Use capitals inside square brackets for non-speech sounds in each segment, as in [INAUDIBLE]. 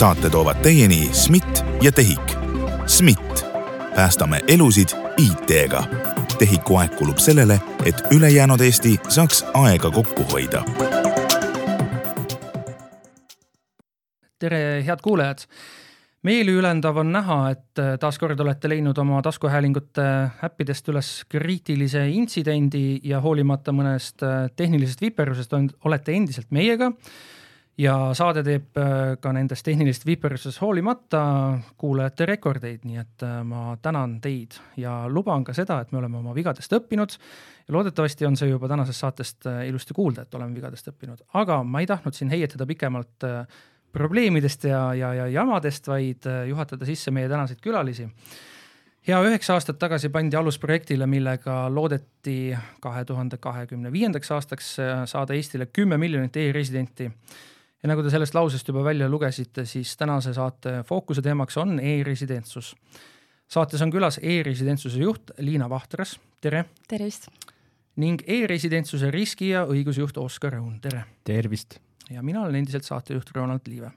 saate toovad teieni SMIT ja TEHIK. SMIT, päästame elusid IT-ga. TEHIK-u aeg kulub sellele, et ülejäänud Eesti saaks aega kokku hoida. tere, head kuulajad meeliülendav on näha, et äh, taaskord olete leidnud oma taskuhäälingute äppidest üles kriitilise intsidendi ja hoolimata mõnest äh, tehnilisest viperusest olete endiselt meiega. Ja saade teeb äh, ka nendest tehnilistest viperusest hoolimata kuulajate rekordeid, nii et ma tänan teid ja luban ka seda, et me oleme oma vigadest õppinud. ja loodetavasti on see juba tänasest saatest ilusti kuulda, et oleme vigadest õppinud, aga ma ei tahtnud siin heietada pikemalt probleemidest ja, ja, ja jamadest, vaid äh, juhatada sisse meie tänaseid külalisi. hea üheksa aastat tagasi pandi alus projektile, millega loodeti kahe tuhande kahekümne viiendaks aastaks äh, saada Eestile kümme miljonit e-residenti. Ja nagu te sellest lausest juba välja lugesite, siis tänase saate fookuse teemaks on e-residentsus. saates on külas e-residentsuse juht Liina Vahtras, tere. tervist. ning e-residentsuse riski ja õigusjuht Oskar Õun, tere. tervist ja mina olen endiselt saatejuht Ronald Liive.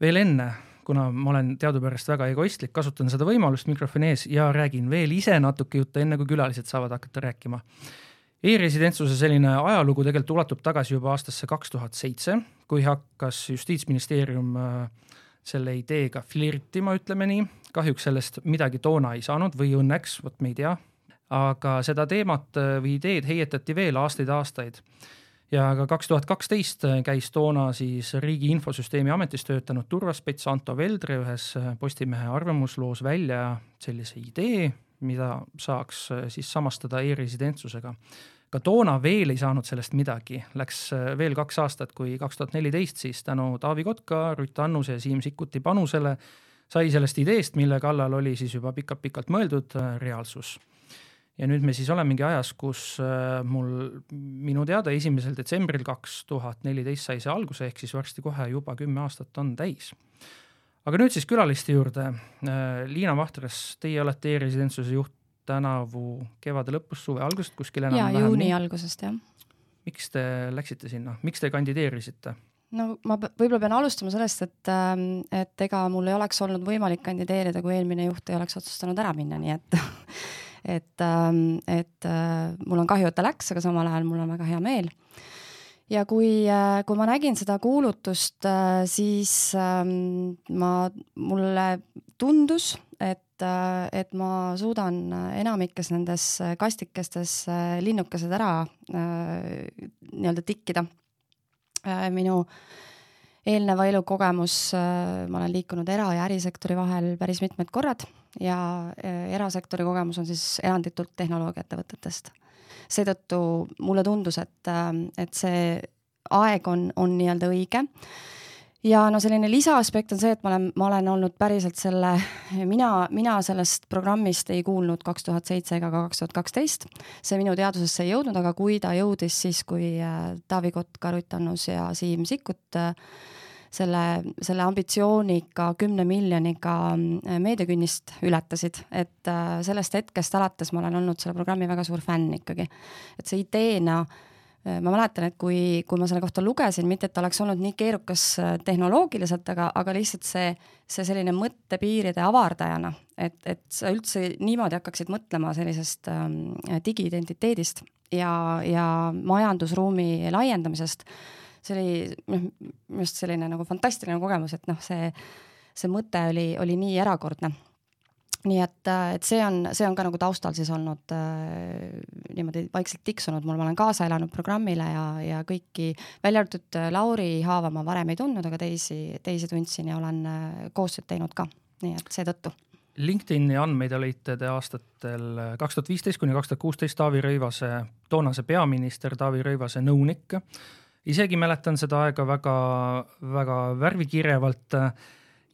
veel enne, kuna ma olen teadupärast väga egoistlik, kasutan seda võimalust mikrofoni ees ja räägin veel ise natuke juttu, enne kui külalised saavad hakata rääkima. E-residentsuse selline ajalugu tegelikult ulatub tagasi juba aastasse kaks tuhat seitse, kui hakkas Justiitsministeerium äh, selle ideega flirtima, ütleme nii. kahjuks sellest midagi toona ei saanud või õnneks, vot me ei tea. aga seda teemat äh, või ideed heietati veel aastaid-aastaid ja ka kaks tuhat kaksteist käis toona siis Riigi Infosüsteemi Ametis töötanud turvaspets Anto Veldre ühes Postimehe arvamusloos välja sellise idee, mida saaks siis samastada e-residentsusega. ka toona veel ei saanud sellest midagi, läks veel kaks aastat, kui kaks tuhat neliteist siis tänu Taavi Kotka, Ruth Annuse ja Siim Sikkuti panusele sai sellest ideest, mille kallal oli siis juba pikalt-pikalt mõeldud, reaalsus ja nüüd me siis olemegi ajas, kus äh, mul minu teada esimesel detsembril kaks tuhat neliteist sai see alguse, ehk siis varsti kohe juba kümme aastat on täis. Aga nüüd siis külaliste juurde. Äh, Liina Vahtras, teie olete e-residentsuse juht tänavu kevade lõpus, suve algusest kuskil enam-vähem. jaa, juuni algusest jah. miks te läksite sinna, miks te kandideerisite? no ma võib-olla pean alustama sellest, et, ähm, et ega mul ei oleks olnud võimalik kandideerida, kui eelmine juht ei oleks otsustanud ära minna, nii et [LAUGHS] et, ähm, et äh, mul on kahju, et ta läks, aga samal ajal mul on väga hea meel. Ja kui, äh, kui ma nägin seda kuulutust, äh, siis ähm, ma, mulle tundus, et, et ma suudan enamikes nendes kastikestes linnukesed ära nii-öelda tikkida. minu eelneva elukogemus, ma olen liikunud era- ja ärisektori vahel päris mitmed korrad ja äh, erasektori kogemus on siis eranditult tehnoloogiaettevõtetest. Seetõttu mulle tundus, et, äh, et see aeg on, on nii-öelda õige ja no selline lisaaspekt on see, et ma olen, ma olen olnud päriselt selle, mina, mina sellest programmist ei kuulnud kaks tuhat seitse ega ka kaks tuhat kaksteist. see minu teadvusesse ei jõudnud, aga kui ta jõudis siis, kui äh, Taavi Kotka, Ruth Annus ja Siim Sikkut äh, selle, selle ambitsiooniga kümne miljoniga mm, meediakünnist ületasid, et äh, sellest hetkest alates ma olen olnud selle programmi väga suur fänn ikkagi. et see ideena äh, ma mäletan, et kui, kui ma selle kohta lugesin, mitte et oleks olnud nii keerukas äh, tehnoloogiliselt, aga, aga lihtsalt see, see selline mõttepiiride avardajana, et, et sa üldse niimoodi hakkaksid mõtlema sellisest ähm, digiidentiteedist ja, ja majandusruumi laiendamisest see oli noh, minu arust selline nagu fantastiline kogemus, et noh, see, see mõte oli, oli nii erakordne. Nii et, et see on, see on ka nagu taustal siis olnud äh, niimoodi vaikselt tiksunud. Mul, ma olen kaasa elanud programmile ja, ja kõiki, välja arvatud Lauri Haava ma varem ei tundnud, aga teisi, teisi tundsin ja olen äh, koostööd teinud ka, nii et seetõttu. LinkedIni andmeid olite te aastatel kaks tuhat viisteist kuni kaks tuhat kuusteist Taavi Rõivase, toonase peaminister Taavi Rõivase nõunik isegi mäletan seda aega väga, väga värvikirjavalt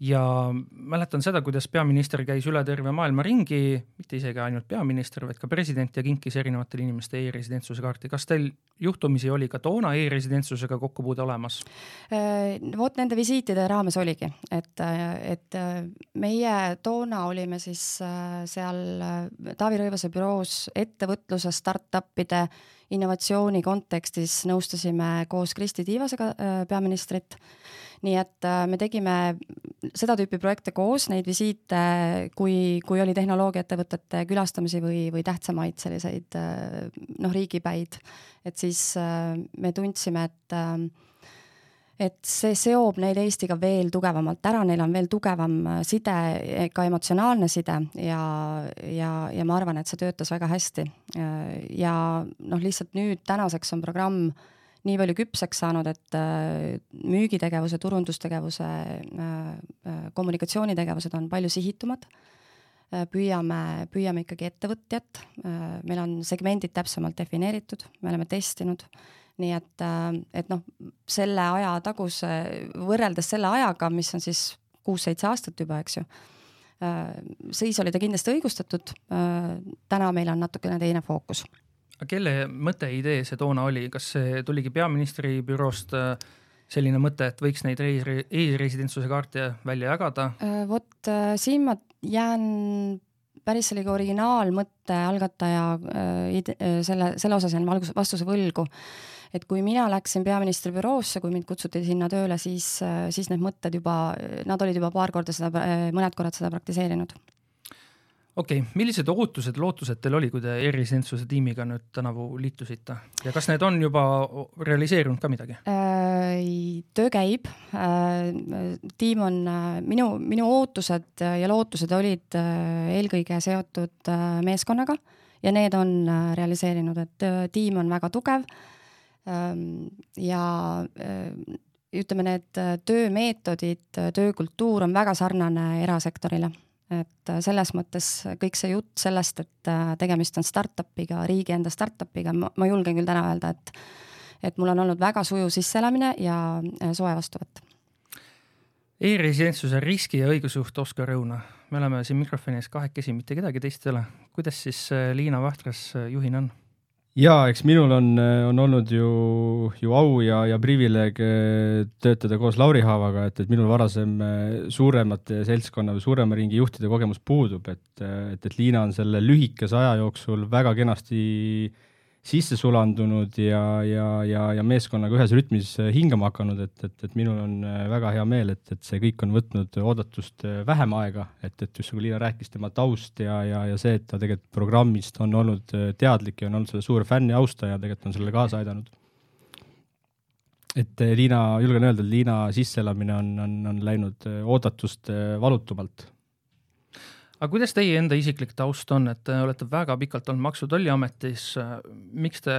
ja mäletan seda, kuidas peaminister käis üle terve maailma ringi, mitte isegi ainult peaminister, vaid ka president ja kinkis erinevatele inimestele e-residentsuse kaarti. kas teil juhtumisi oli ka toona e-residentsusega kokkupuude olemas? Äh, vot nende visiitide raames oligi, et, et meie toona olime siis äh, seal Taavi Rõivase büroos ettevõtluse startup'ide innovatsiooni kontekstis nõustasime koos Kristi Tiivasega peaministrit. Nii et me tegime seda tüüpi projekte koos, neid visiite, kui, kui oli tehnoloogiaettevõtete külastamisi või, või tähtsamaid selliseid noh, riigipäid, et siis me tundsime, et et see seob neid Eestiga veel tugevamalt ära, neil on veel tugevam äh, side, ka emotsionaalne side ja, ja, ja ma arvan, et see töötas väga hästi. Äh, ja noh, lihtsalt nüüd tänaseks on programm nii palju küpseks saanud, et äh, müügitegevuse, turundustegevuse, kommunikatsioonitegevused on palju sihitumad püüame, püüame ikkagi ettevõtjat, meil on segmendid täpsemalt defineeritud, me oleme testinud nii et, äh, et noh, selle aja taguse, võrreldes selle ajaga, mis on siis kuus-seitse aastat juba, eks ju, äh, siis oli ta kindlasti õigustatud. Äh, täna meil on natukene teine fookus. kelle mõte, idee see toona oli, kas see tuligi peaministri büroost selline mõte, et võiks neid e-residentsuse kaarte välja jagada? vot siin ma jään päris sellise originaalmõtte algataja selle, selle osas jään vastuse võlgu et kui mina läksin peaministri büroosse, kui mind kutsuti sinna tööle, siis, siis need mõtted juba, nad olid juba paar korda seda, mõned korrad seda praktiseerinud okei okay., millised ootused, lootused teil oli, kui te e-residentsuse tiimiga nüüd tänavu liitusite ja kas need on juba realiseerunud ka midagi? Äh, töö käib. Äh, tiim on, minu, minu ootused ja lootused olid äh, eelkõige seotud meeskonnaga ja need on realiseerinud, et tiim on väga tugev ja ütleme, need äh, töömeetodid, äh, töökultuur on väga sarnane erasektorile. et äh, selles mõttes kõik see jutt sellest, et tegemist on startup'iga, riigi enda startup'iga, ma julgen küll täna öelda, et et mul on olnud väga sujuv sisseelamine ja soe vastuvõtt E-residentsuse riski- ja õigusjuht Oskar Õuna, me oleme siin mikrofoni ees kahekesi, mitte kedagi teist ei ole. kuidas siis Liina Vahtras juhina on? Jaa, eks minul on, on olnud ju, ju au ja, ja privileeg eh, töötada koos Lauri Haavaga, et, et minul varasem eh, suuremate seltskonna või suurema ringi juhtide kogemus puudub, et, et, et Liina on selle lühikese aja jooksul väga kenasti äh, sisse sulandunud ja, ja, ja, ja meeskonnaga ühes rütmis äh, hingama hakanud, et, et, et minul on äh, väga hea meel, et, et see kõik on võtnud oodatust äh, vähem aega, et, et just nagu Liina rääkis, tema taust ja, ja, ja see, et ta tegelikult programmist on olnud teadlik ja on olnud selle suur fänn ja austaja, tegelikult on sellele kaasa aidanud. et Liina, julgen öelda, et Liina sisseelamine on, on, on läinud oodatust valutumalt aga kuidas teie enda isiklik taust on, et te olete väga pikalt olnud Maksu- ja Tolliametis, miks te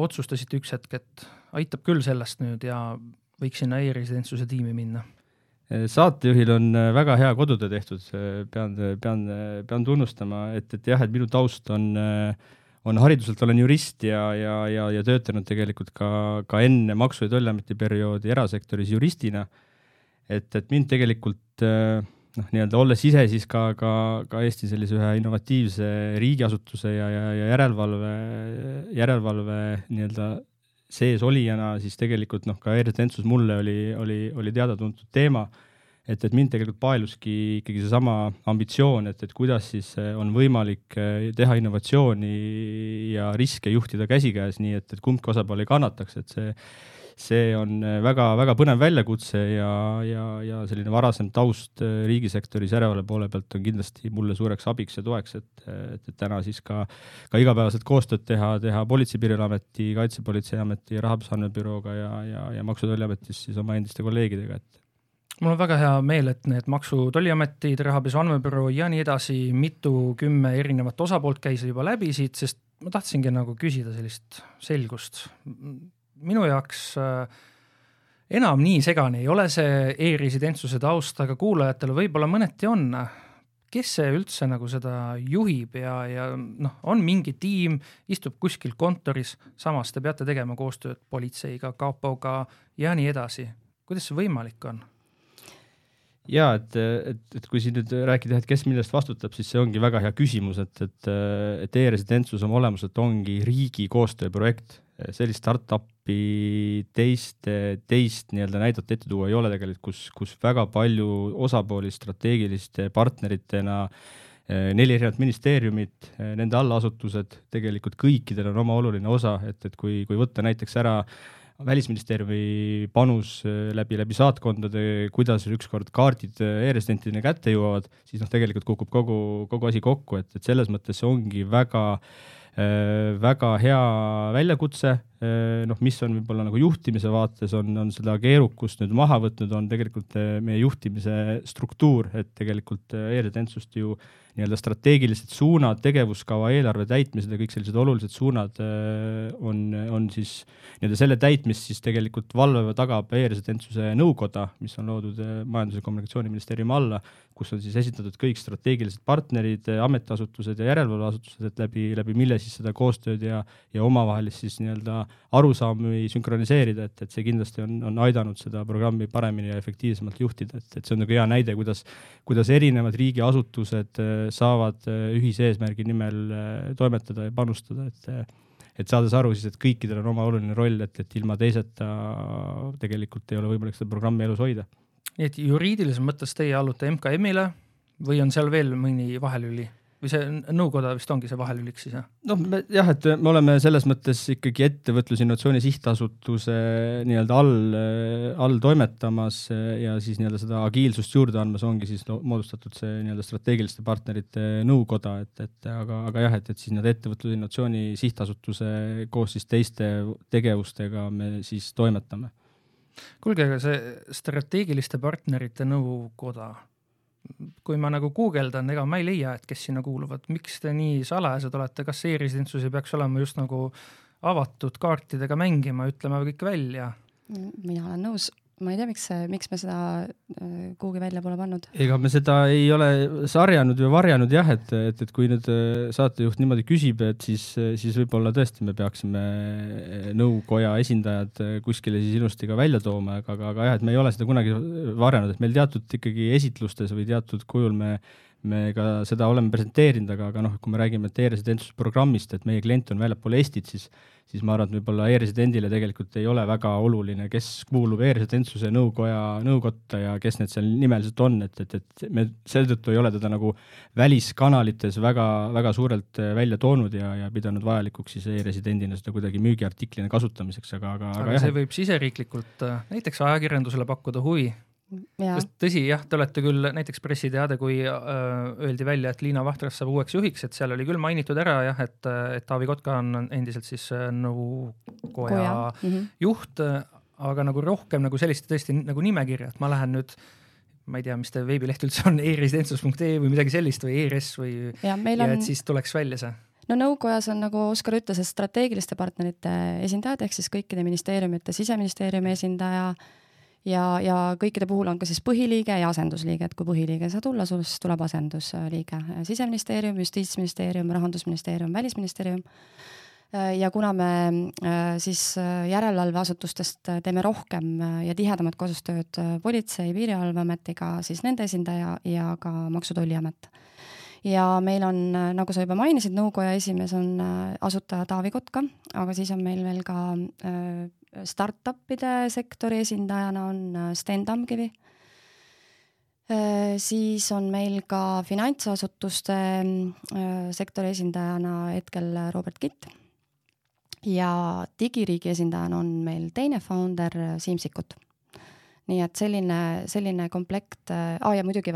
otsustasite üks hetk, et aitab küll sellest nüüd ja võiks sinna e-residentsuse tiimi minna? saatejuhil on väga hea kodutöö tehtud, pean, pean, pean tunnustama, et, et jah, et minu taust on, on hariduselt olen jurist ja, ja, ja, ja töötanud tegelikult ka, ka enne Maksu- ja Tolliameti perioodi erasektoris juristina. et, et mind tegelikult äh, noh, nii-öelda olles ise siis ka, ka, ka Eesti sellise ühe innovatiivse riigiasutuse ja, ja, ja järelevalve, järelevalve nii-öelda sees olijana, siis tegelikult noh, ka e-residentsus mulle oli, oli, oli teada-tuntud teema, et, et mind tegelikult paeluski ikkagi seesama ambitsioon, et, et kuidas siis on võimalik eh, teha innovatsiooni ja riske juhtida käsikäes, nii et, et kumbki osapool ei kannataks, et see see on väga-väga äh, põnev väljakutse ja, ja, ja selline varasem taust äh, riigisektoris järelevalve poole pealt on kindlasti mulle suureks abiks ja toeks, et, et, täna siis ka, ka igapäevaselt koostööd teha, teha Politsei- ja Piirivalveameti, Kaitsepolitseiameti, Rahapesu Andmebürooga ja, ja, ja Maksu- ja Tolliametis siis oma endiste kolleegidega, et mul on väga hea meel, et need Maksu- Tolliametid, Rahapesu Andmebüroo ja nii edasi, mitukümme erinevat osapoolt käis juba läbi siit, sest ma tahtsingi nagu küsida sellist selgust minu jaoks äh, enam nii segane ei ole see e-residentsuse taust, aga kuulajatele võib-olla mõneti on. kes see üldse nagu seda juhib ja, ja noh, on mingi tiim, istub kuskil kontoris, samas te peate tegema koostööd politseiga, kapoga ja nii edasi. kuidas see võimalik on? Ja et, et, et kui siin nüüd rääkida, et kes millest vastutab, siis see ongi väga hea küsimus, et, et, et e-residentsus oma olemuselt ongi riigi koostööprojekt, sellist startup'i teist, teist nii-öelda näidet ette tuua ei ole tegelikult, kus, kus väga palju osapooli strateegiliste partneritena neli erinevat ministeeriumit, nende allasutused, tegelikult kõikidel on oma oluline osa, et, et kui, kui võtta näiteks ära välisministeeriumi panus läbi, läbi saatkondade, kuidas ükskord kaardid e-residentideni kätte jõuavad, siis noh, tegelikult kukub kogu, kogu asi kokku, et, et selles mõttes see ongi väga väga hea väljakutse, noh, mis on võib-olla nagu juhtimise vaates, on, on seda keerukust nüüd maha võtnud, on tegelikult meie juhtimise struktuur, et tegelikult e-residentsust ju äh, nii-öelda strateegilised suunad, tegevuskava, eelarve täitmised ja kõik sellised olulised suunad äh, on, on siis nii-öelda selle täitmist siis tegelikult valvab ja tagab e-residentsuse nõukoda, mis on loodud äh, Majandus- ja Kommunikatsiooniministeeriumi alla, kus on siis esitatud kõik strateegilised partnerid, äh, ametiasutused ja järelevalveasutused, et läbi, läbi mille siis seda koostööd ja, ja omavahelist siis nii-öelda arusaami sünkroniseerida, et, et see kindlasti on, on aidanud seda programmi paremini ja efektiivsemalt juhtida, et, et see on nagu hea näide, kuidas, kuidas erinevad riigiasutused saavad äh, ühise eesmärgi nimel äh, toimetada ja panustada, et äh, et saades aru siis, et kõikidel on oma oluline roll, et, et ilma teiseta tegelikult ei ole võimalik seda programmi elus hoida. nii et juriidilises mõttes teie allute MKM-ile või on seal veel mõni vahelüli? Või see nõukoda vist ongi see vahelüliks siis jah? noh, jah, et me oleme selles mõttes ikkagi Ettevõtluse Innovatsiooni Sihtasutuse nii-öelda all, all toimetamas ja siis nii-öelda seda agiilsust juurde andmas ongi siis no, moodustatud see nii-öelda strateegiliste partnerite nõukoda, et, et aga, aga jah, et, et siis nii-öelda Ettevõtluse Innovatsiooni Sihtasutuse koos siis teiste tegevustega me siis toimetame. kuulge, aga see strateegiliste partnerite nõukoda kui ma nagu guugeldan, ega ma ei leia, et kes sinna kuuluvad, miks te nii salajased olete, kas e-residentsus ei peaks olema just nagu avatud kaartidega mängima, ütleme kõik välja? mina olen nõus, ma ei tea, miks, miks me seda äh, kuhugi välja pole pannud. ega me seda ei ole sarjanud või varjanud jah, et, et, et kui nüüd äh, saatejuht niimoodi küsib, et siis, siis võib-olla tõesti me peaksime äh, nõukoja esindajad kuskile siis ilusti ka välja tooma, aga, aga, aga jah, et me ei ole seda kunagi varjanud, et meil teatud ikkagi esitlustes või teatud kujul me me ka seda oleme presenteerinud, aga, aga noh, kui me räägime e-residentsusprogrammist, et meie klient on väljapool Eestit, siis siis ma arvan, et võib-olla e-residendile tegelikult ei ole väga oluline, kes kuulub e-residentsuse nõukoja, nõukotta ja kes need seal nimeliselt on, et, et, et me seetõttu ei ole teda nagu väliskanalites väga, väga suurelt äh, välja toonud ja, ja pidanud vajalikuks siis e-residendina seda kuidagi müügiartiklina kasutamiseks, aga, aga, aga, aga jah, see võib siseriiklikult äh, näiteks ajakirjandusele pakkuda huvi sest tõsi, jah, te olete küll näiteks pressiteade, kui äh, öeldi välja, et Liina Vahtras saab uueks juhiks, et seal oli küll mainitud ära jah, et, et Taavi Kotka on endiselt siis äh, nõukoja mm -hmm. juht, aga nagu rohkem nagu sellist tõesti nagu nimekirja, et ma lähen nüüd ma ei tea, mis teie veebileht üldse on e, e-residentsus.ee või midagi sellist või ERS või ja, ja on... et siis tuleks välja see no nõukojas on, nagu Oskar ütles, et strateegiliste partnerite esindajad ehk siis kõikide ministeeriumite, siseministeeriumi esindaja äh,, ja, ja kõikide puhul on ka siis põhiliige ja asendusliige, et kui põhiliige ei saa tulla, siis tuleb asendusliige. siseministeerium, justiitsministeerium, rahandusministeerium, välisministeerium. ja kuna me äh, siis äh, järelevalveasutustest teeme rohkem äh, ja tihedamat koostööd Politsei- ja Piirivalveametiga, siis nende esindaja ja ka Maksu- ja Tolliamet ja meil on, nagu sa juba mainisid, nõukoja esimees on asutaja Taavi Kotka, aga siis on meil veel ka startup'ide sektori esindajana on äh, Sten Tamkivi. Äh, siis on meil ka finantsasutuste äh, sektori esindajana hetkel Robert Kitt. ja digiriigi esindajana on meil teine founder Siim Sikkut. nii et selline, selline komplekt ah,, ja muidugi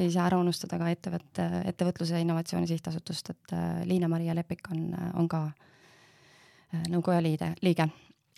ei saa ära unustada ka ettevõtte, Ettevõtluse ja Innovatsiooni Sihtasutust, et Liina-Maria Lepik on, on ka nõukoja liide, liige.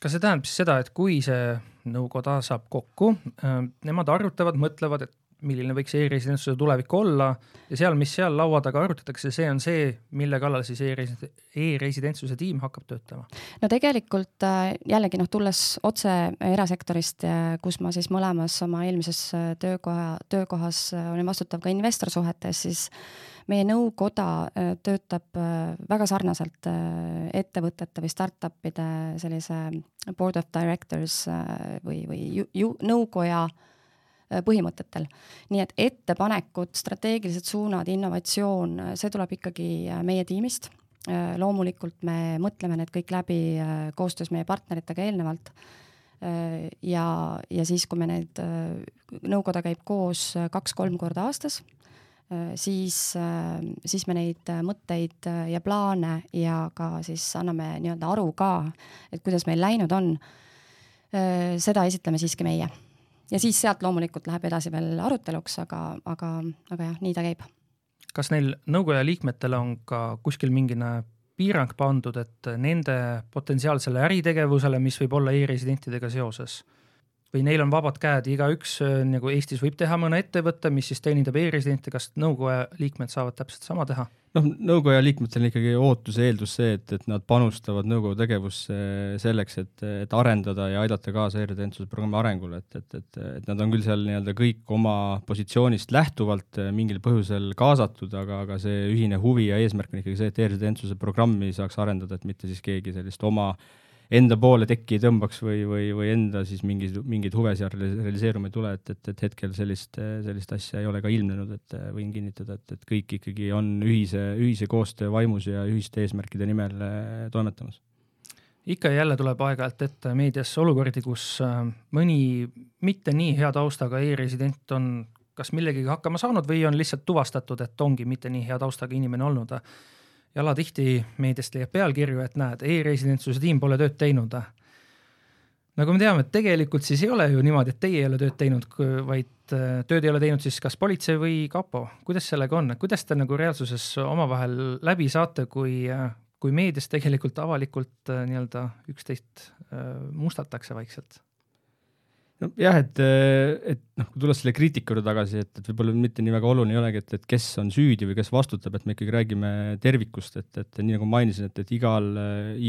Kas see tähendab siis seda, et kui see nõukoda saab kokku, äh, nemad arutavad, mõtlevad, et milline võiks e-residentsuse tulevik olla ja seal, mis seal laua taga arutatakse, see on see, mille kallal siis e-residentsuse tiim hakkab töötama? no tegelikult äh, jällegi noh, tulles otse erasektorist, kus ma siis mõlemas oma eelmises äh, töökoha, töökohas olin vastutav ka investorsuhetes, siis meie nõukoda äh, töötab äh, väga sarnaselt äh, ettevõtete või startup'ide sellise board of directors või, või ju, ju, nõukoja põhimõtetel. nii et ettepanekud, strateegilised suunad, innovatsioon, see tuleb ikkagi meie tiimist. loomulikult me mõtleme need kõik läbi koostöös meie partneritega eelnevalt ja, ja siis, kui me need, nõukoda käib koos kaks-kolm korda aastas siis, siis me neid mõtteid ja plaane ja ka siis anname nii-öelda aru ka, et kuidas meil läinud on. seda esitleme siiski meie ja siis sealt loomulikult läheb edasi veel aruteluks, aga, aga, aga jah, nii ta käib. kas neil nõukoja liikmetele on ka kuskil mingine piirang pandud, et nende potentsiaalsele äritegevusele, mis võib olla e-residentidega seoses või neil on vabad käed, igaüks äh, nagu Eestis võib teha mõne ettevõtte, mis siis teenindab e-residente, kas nõukoja liikmed saavad täpselt sama teha? noh, nõukoja liikmetel on ikkagi ootus ja eeldus see, et, et nad panustavad nõukogu tegevusse selleks, et, et arendada ja aidata kaasa e-residentsuse programmi arengule, et, et, et, et nad on küll seal nii-öelda kõik oma positsioonist lähtuvalt mingil põhjusel kaasatud, aga, aga see ühine huvi ja eesmärk on ikkagi see, et e-residentsuse programmi saaks arendada, et mitte siis keegi sellist oma äh, enda poole tekki ei tõmbaks või, või, või enda siis mingeid, mingeid huve seal realiseeruma ei tule, et, et, et hetkel sellist, sellist asja ei ole ka ilmnenud, et võin kinnitada, et, et kõik ikkagi on ühise, ühise koostöö vaimus ja ühiste eesmärkide nimel eh, toimetamas. Ikka ja jälle tuleb aeg-ajalt ette meedias olukordi, kus äh, mõni mitte nii hea taustaga e-resident on kas millegagi hakkama saanud või on lihtsalt tuvastatud, et ongi mitte nii hea taustaga inimene olnud ja alatihti meediast leiab pealkirju, et näed e, e-residentsuse tiim pole tööd teinud. nagu me teame, et tegelikult siis ei ole ju niimoodi, et teie ei ole tööd teinud, vaid äh, tööd ei ole teinud siis kas politsei või kapo. kuidas sellega on, kuidas te nagu reaalsuses omavahel läbi saate, kui, äh, kui meedias tegelikult avalikult äh, nii-öelda üksteist mustatakse vaikselt? Nojah, et, et noh, kui tulla selle kriitika juurde tagasi, et, et võib-olla mitte nii väga oluline ei olegi, et, et kes on süüdi või kes vastutab, et me ikkagi räägime tervikust, et, et nii nagu mainisin, et, et igal,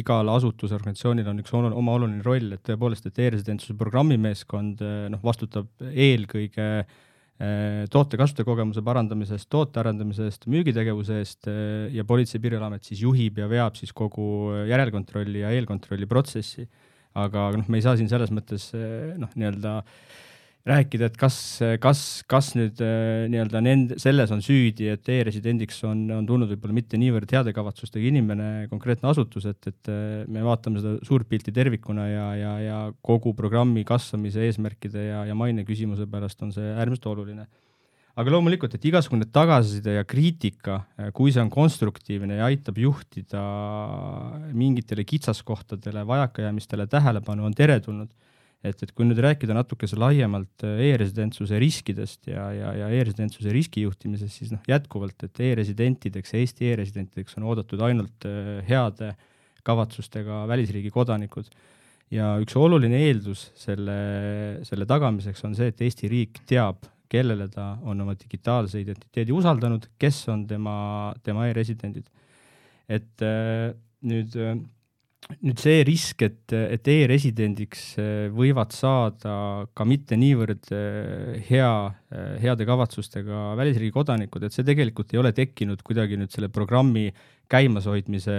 igal asutusel, organisatsioonil on üks olu, oma oluline roll, et tõepoolest, et e-residentsuse programmimeeskond noh, vastutab eelkõige eh, toote kasutajakogemuse parandamise eest, toote arendamise eest, müügitegevuse eest eh, ja Politsei- ja Piirivalveamet siis juhib ja veab siis kogu järelkontrolli ja eelkontrolli protsessi aga noh, me ei saa siin selles mõttes eh, noh, nii-öelda rääkida, et kas, kas, kas nüüd eh, nii-öelda nende, selles on süüdi, et e-residendiks on, on tulnud võib-olla mitte niivõrd heade kavatsustega inimene, konkreetne asutus, et, et eh, me vaatame seda suurt pilti tervikuna ja, ja, ja kogu programmi kasvamise eesmärkide ja, ja maine küsimuse pärast on see äärmiselt oluline aga loomulikult, et igasugune tagasiside ja kriitika, eh, kui see on konstruktiivne ja aitab juhtida mingitele kitsaskohtadele, vajakajäämistele tähelepanu, on teretulnud. et, et kui nüüd rääkida natukese laiemalt eh, e-residentsuse riskidest ja, ja, ja e-residentsuse riskijuhtimisest, siis noh, jätkuvalt, et e-residentideks, Eesti e-residentideks on oodatud ainult eh, heade kavatsustega välisriigi kodanikud ja üks oluline eeldus selle, selle tagamiseks on see, et Eesti riik teab kellele ta on oma digitaalse identiteedi usaldanud, kes on tema, tema e-residendid. et äh, nüüd, äh, nüüd see risk, et, et e-residendiks äh, võivad saada ka mitte niivõrd hea, heade kavatsustega välisriigi kodanikud, et see tegelikult ei ole tekkinud kuidagi nüüd selle programmi käimashoidmise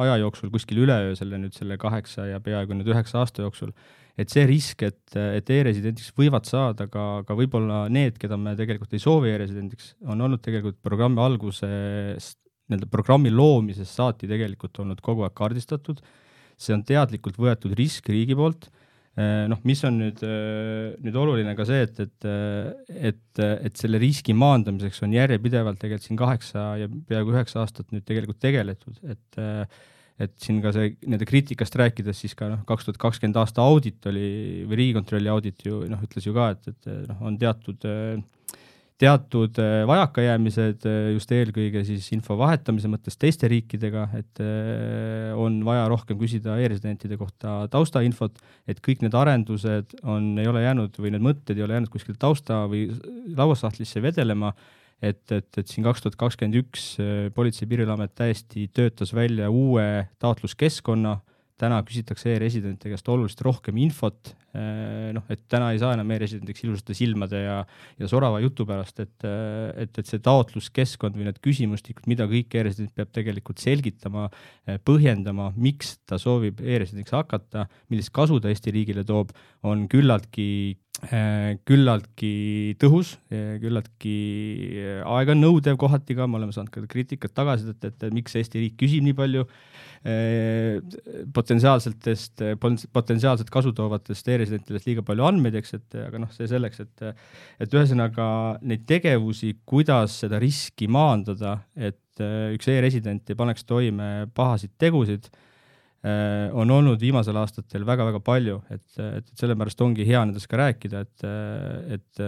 aja jooksul kuskil üleöö, selle nüüd selle kaheksa ja peaaegu nüüd üheksa aasta jooksul et see risk, et, et e-residendiks võivad saada ka, ka võib-olla need, keda me tegelikult ei soovi e-residendiks, on olnud tegelikult programmi algusest, nii-öelda programmi loomisest saati tegelikult olnud kogu aeg kaardistatud, see on teadlikult võetud risk riigi poolt, eh, noh, mis on nüüd, eh, nüüd oluline ka see, et, et, et, et selle riski maandamiseks on järjepidevalt tegelikult siin kaheksa ja peaaegu üheksa aastat nüüd tegelikult tegeletud, et et siin ka see nende kriitikast rääkides, siis ka noh, kaks tuhat kakskümmend aasta audit oli või Riigikontrolli audit ju noh, ütles ju ka, et, et noh, on teatud teatud vajakajäämised just eelkõige siis info vahetamise mõttes teiste riikidega, et on vaja rohkem küsida e-residentide kohta taustainfot, et kõik need arendused on, ei ole jäänud või need mõtted ei ole jäänud kuskil tausta või lauasahtlisse vedelema et, et, et siin kaks tuhat kakskümmend üks äh, Politsei- ja Piirivalveamet täiesti töötas välja uue taotluskeskkonna, täna küsitakse e-residentide käest oluliselt rohkem infot, noh, et täna ei saa enam e-residendiks ilusate silmade ja, ja sorava jutu pärast, et, äh, et, et see taotluskeskkond või need küsimustikud, mida kõik e-resident peab tegelikult selgitama, põhjendama, miks ta soovib e-residendiks hakata, millist kasu ta Eesti riigile toob, on küllaltki Äh, küllaltki tõhus, küllaltki äh, aeganõudev kohati ka, me oleme saanud ka kriitikat tagasisidet, et, miks Eesti riik küsib nii palju äh, potentsiaalsetest, potentsiaalset kasu toovatest e e-residentidest liiga palju andmeid, eks, et aga noh, see selleks, et et ühesõnaga neid tegevusi, kuidas seda riski maandada, et üks e-resident ei paneks toime pahasid tegusid Äh, on olnud viimasel aastatel väga-väga palju, et, et, et sellepärast ongi hea nendest ka rääkida, et, et,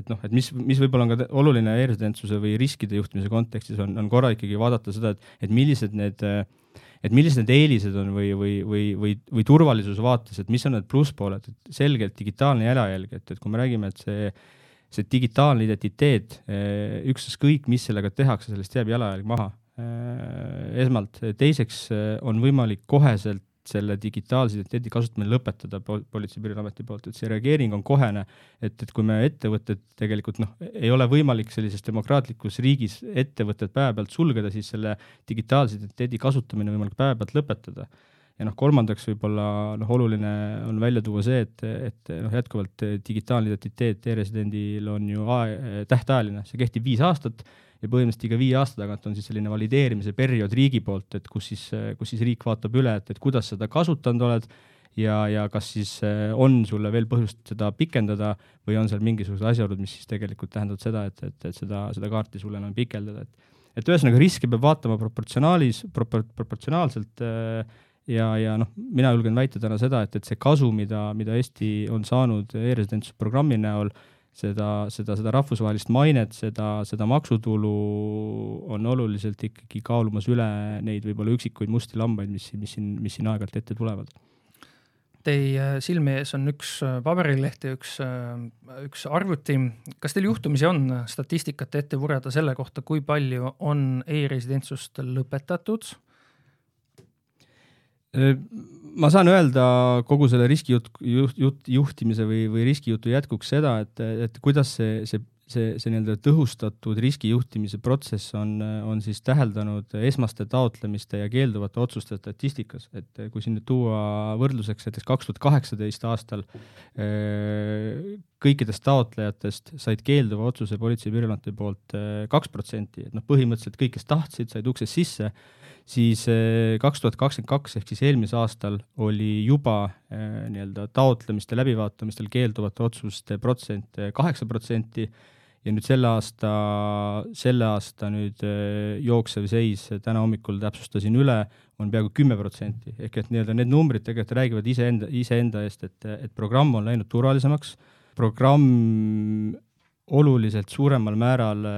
et noh, et mis, mis võib-olla on ka oluline e-residentsuse või riskide juhtimise kontekstis on, on korra ikkagi vaadata seda, et, et millised need et millised need eelised on või, või, või, või, või turvalisuse vaates, et mis on need plusspooled, et selgelt digitaalne jalajälg, et, et kui me räägime, et see see digitaalne identiteet, ükstaskõik, mis sellega tehakse, sellest jääb jalajälg maha. Äh, esmalt, teiseks äh, on võimalik koheselt selle digitaalse identiteedi kasutamine lõpetada Politsei- ja Piirivalveameti poolt, et see reageering on kohene, et, et kui me ettevõtted tegelikult noh, ei ole võimalik sellises demokraatlikus riigis ettevõtted päevapealt sulgeda, siis selle digitaalse identiteedi kasutamine võimalik päevapealt lõpetada. ja noh, kolmandaks võib-olla noh, oluline on välja tuua see, et, et noh, jätkuvalt digitaalne identiteet e-residendil on ju tähtajaline, see kehtib viis aastat ja põhimõtteliselt iga viie aasta tagant on siis selline valideerimise periood riigi poolt, et kus siis, kus siis riik vaatab üle, et, et kuidas seda kasutanud oled ja, ja kas siis eh, on sulle veel põhjust seda pikendada või on seal mingisugused asjaolud, mis siis tegelikult tähendavad seda, et, et, et seda, seda kaarti sulle enam pikendada, et et ühesõnaga riske peab vaatama proportsionaalis propor,, proportsionaalselt äh, ja, ja noh, mina julgen väita täna seda, et, et see kasu, mida, mida Eesti on saanud e-residentsuse programmi näol äh,, seda, seda, seda rahvusvahelist mainet, seda, seda maksutulu on oluliselt ikkagi kaalumas üle neid võib-olla üksikuid musti lambaid, mis, mis siin, mis siin aeg-ajalt ette tulevad. Teie silme ees on üks äh, paberileht ja üks, äh, üks arvuti. kas teil juhtumisi on statistikat ette purjada selle kohta, kui palju on e-residentsust lõpetatud? Äh, ma saan öelda kogu selle riskijutt, juht, juhtimise või, või riskijutu jätkuks seda, et, et kuidas see, see, see, see nii-öelda tõhustatud riskijuhtimise protsess on, on siis täheldanud esmaste taotlemiste ja keelduvate otsuste statistikas, et kui siin nüüd tuua võrdluseks näiteks kaks tuhat kaheksateist aastal eh, kõikidest taotlejatest said keelduva otsuse Politsei- ja Piirivalveameti poolt eh, kaks protsenti, et noh, põhimõtteliselt kõik, kes tahtsid, said uksest sisse siis eh, kaks tuhat kakskümmend kaks ehk siis eelmisel aastal oli juba eh, nii-öelda taotlemiste läbivaatamistel keelduvate otsuste protsent eh, kaheksa protsenti. Ja nüüd selle aasta, selle aasta nüüd jooksev seis, täna hommikul täpsustasin üle, on peaaegu kümme protsenti, ehk et nii-öelda need numbrid tegelikult räägivad iseenda, iseenda eest, et, et programm on läinud turvalisemaks, programm oluliselt suuremal määral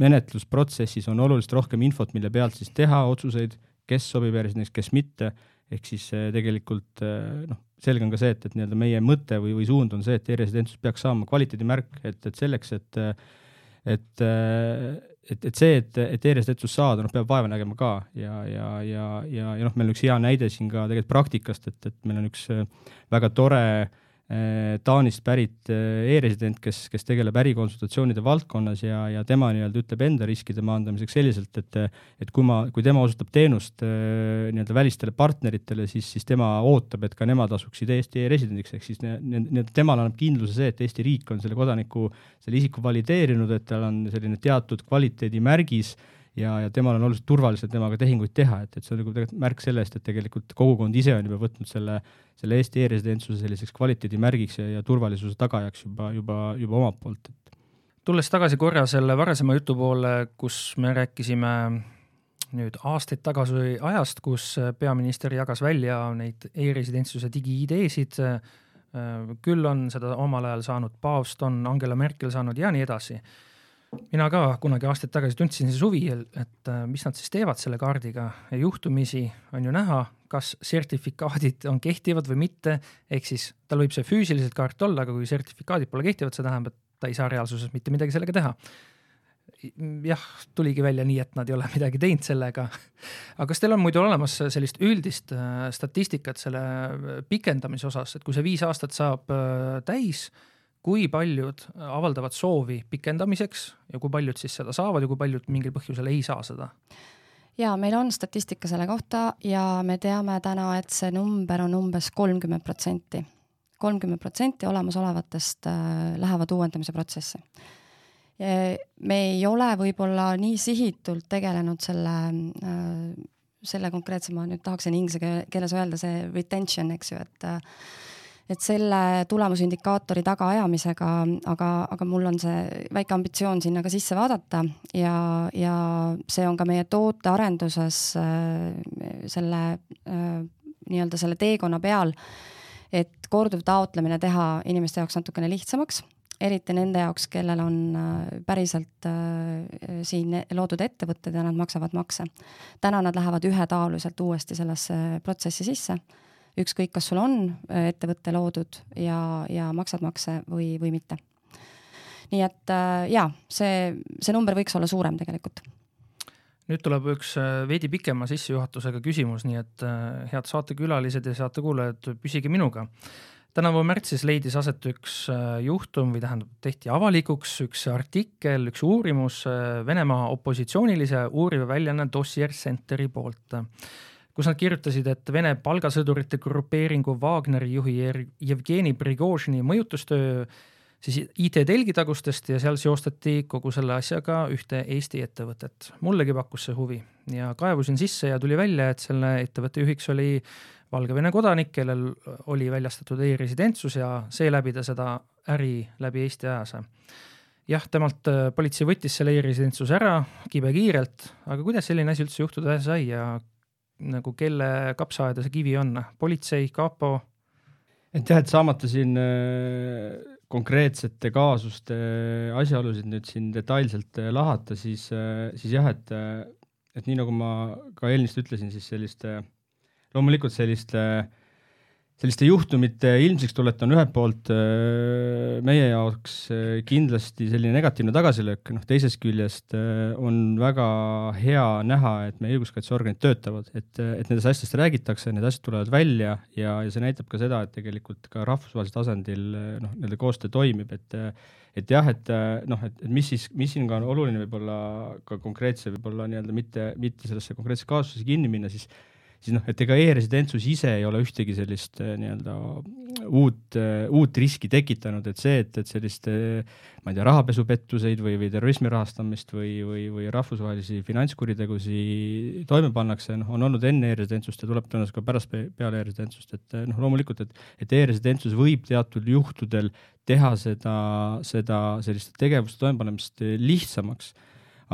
menetlusprotsessis on oluliselt rohkem infot, mille pealt siis teha otsuseid, kes sobib järjesõnaks, kes mitte, ehk siis äh, tegelikult äh, noh, selge on ka see, et, et nii-öelda meie mõte või, või suund on see, et e-residentsus peaks saama kvaliteedimärk, et, et selleks, et et, et, et see, et, et e-residentsus saada, noh, peab vaeva nägema ka. Ja, ja, ja, ja, ja noh, meil on üks hea näide siin ka tegelikult praktikast, et, et meil on üks väga tore Äh, Taanist pärit äh, e-resident, kes, kes tegeleb ärikonsultatsioonide valdkonnas ja, ja tema nii-öelda ütleb enda riskide maandamiseks selliselt, et et kui ma, kui tema osutab teenust äh, nii-öelda välistele partneritele, siis, siis tema ootab, et ka nemad asuksid Eesti e-residendiks, ehk siis nii-öelda temale annab kindluse see, et Eesti riik on selle kodaniku, selle isiku valideerinud, et tal on selline teatud kvaliteedimärgis ja, ja temal on oluliselt turvaliselt temaga tehinguid teha, et, et see on nagu tegelikult märk sellest, et tegelikult kogukond ise on juba võtnud selle, selle Eesti e-residentsuse selliseks kvaliteedimärgiks ja, ja turvalisuse tagajaks juba, juba, juba omalt poolt, et. tulles tagasi korra selle varasema jutu poole, kus me rääkisime nüüd aastaid tagasi ajast, kus peaminister jagas välja neid e-residentsuse digi-ID-sid, küll on seda omal ajal saanud paavst, on Angela Merkel saanud ja nii edasi mina ka kunagi aastaid tagasi tundsin huvi, et äh, mis nad siis teevad selle kaardiga ja juhtumisi on ju näha, kas sertifikaadid on kehtivad või mitte, ehk siis tal võib see füüsiliselt kaart olla, aga kui sertifikaadid pole kehtivad, see tähendab, et ta ei saa reaalsuses mitte midagi sellega teha. jah, tuligi välja nii, et nad ei ole [LAUGHS] midagi teinud sellega. aga kas teil on muidu olemas sellist üldist äh, statistikat selle pikendamise osas, et kui see viis aastat saab äh, täis kui paljud avaldavad soovi pikendamiseks ja kui paljud siis seda saavad ja kui paljud mingil põhjusel ei saa seda? ja meil on statistika selle kohta ja me teame täna, et see number on umbes kolmkümmend protsenti. kolmkümmend protsenti olemasolevatest äh, lähevad uuendamise protsessi. me ei ole võib-olla nii sihitult tegelenud selle äh, selle konkreetse, ma nüüd tahaksin inglise keeles öelda, see retention, eks ju, et et selle tulemusindikaatori tagaajamisega, aga, aga mul on see väike ambitsioon sinna ka sisse vaadata ja, ja see on ka meie tootearenduses äh, selle äh, nii-öelda selle teekonna peal, et korduv taotlemine teha inimeste jaoks natukene lihtsamaks, eriti nende jaoks, kellel on äh, päriselt siin loodud ettevõtted ja nad maksavad makse. täna nad lähevad ühetaoliselt uuesti sellesse protsessi sisse ükskõik, kas sul on äh, ettevõte loodud ja, ja maksad makse või, või mitte. nii et äh, jaa, see, see number võiks olla suurem tegelikult nüüd tuleb üks äh, veidi pikema sissejuhatusega küsimus, nii et head saatekülalised ja saatekuulajad, püsige minuga. tänavu märtsis leidis aset üks juhtum või tähendab, tehti avalikuks üks artikkel, üks uurimus Venemaa opositsioonilise uuriva väljaanne Dossier Centeri poolt kus nad kirjutasid, et Vene palgasõdurite grupeeringu Wagneri juhi Jevgeni Prigožini mõjutustöö siis IT-telgitagustest ja seal seostati kogu selle asjaga ühte Eesti ettevõtet. mullegi pakkus see huvi ja kaevusin sisse ja tuli välja, et selle ettevõtte juhiks oli Valgevene kodanik, kellel oli väljastatud e-residentsus ja seeläbi ta seda äri läbi Eesti ajas. jah, temalt äh, politsei võttis selle e-residentsuse ära kibekiirelt, aga kuidas selline asi üldse juhtuda sai ja nagu kelle kapsaaeda see kivi on, politsei, kapo? et jah, et saamata siin äh, konkreetsete kaasuste asjaolusid nüüd siin detailselt äh, lahata, siis, äh, siis jah, et, et nii nagu ma ka eelnist ütlesin, siis selliste, loomulikult selliste äh, selliste juhtumite ilmsiks tulek on ühelt poolt äh, meie jaoks äh, kindlasti selline negatiivne tagasilöök, noh teisest küljest äh, on väga hea näha, et meie õiguskaitseorganid töötavad, et, et nendest asjadest räägitakse, need asjad tulevad välja ja, ja see näitab ka seda, et tegelikult ka rahvusvahelisel tasandil noh, nende koostöö toimib, et et jah, et noh, et mis siis, mis siin ka on oluline võib-olla ka konkreetse, võib-olla nii-öelda mitte, mitte sellesse konkreetsesse kaasusesse kinni minna, siis siis noh, et ega e-residentsus ise ei ole ühtegi sellist äh, nii-öelda uut, äh, uut riski tekitanud, et see, et, et sellist ma ei tea, rahapesupettuseid või, või terrorismi rahastamist või, või, või rahvusvahelisi finantskuritegusi toime pannakse, noh, on olnud enne e-residentsust ja tuleb tõenäoliselt ka pärast peale e-residentsust, et noh, loomulikult, et, et e-residentsus võib teatud juhtudel teha seda, seda selliste tegevuste toimepanemist lihtsamaks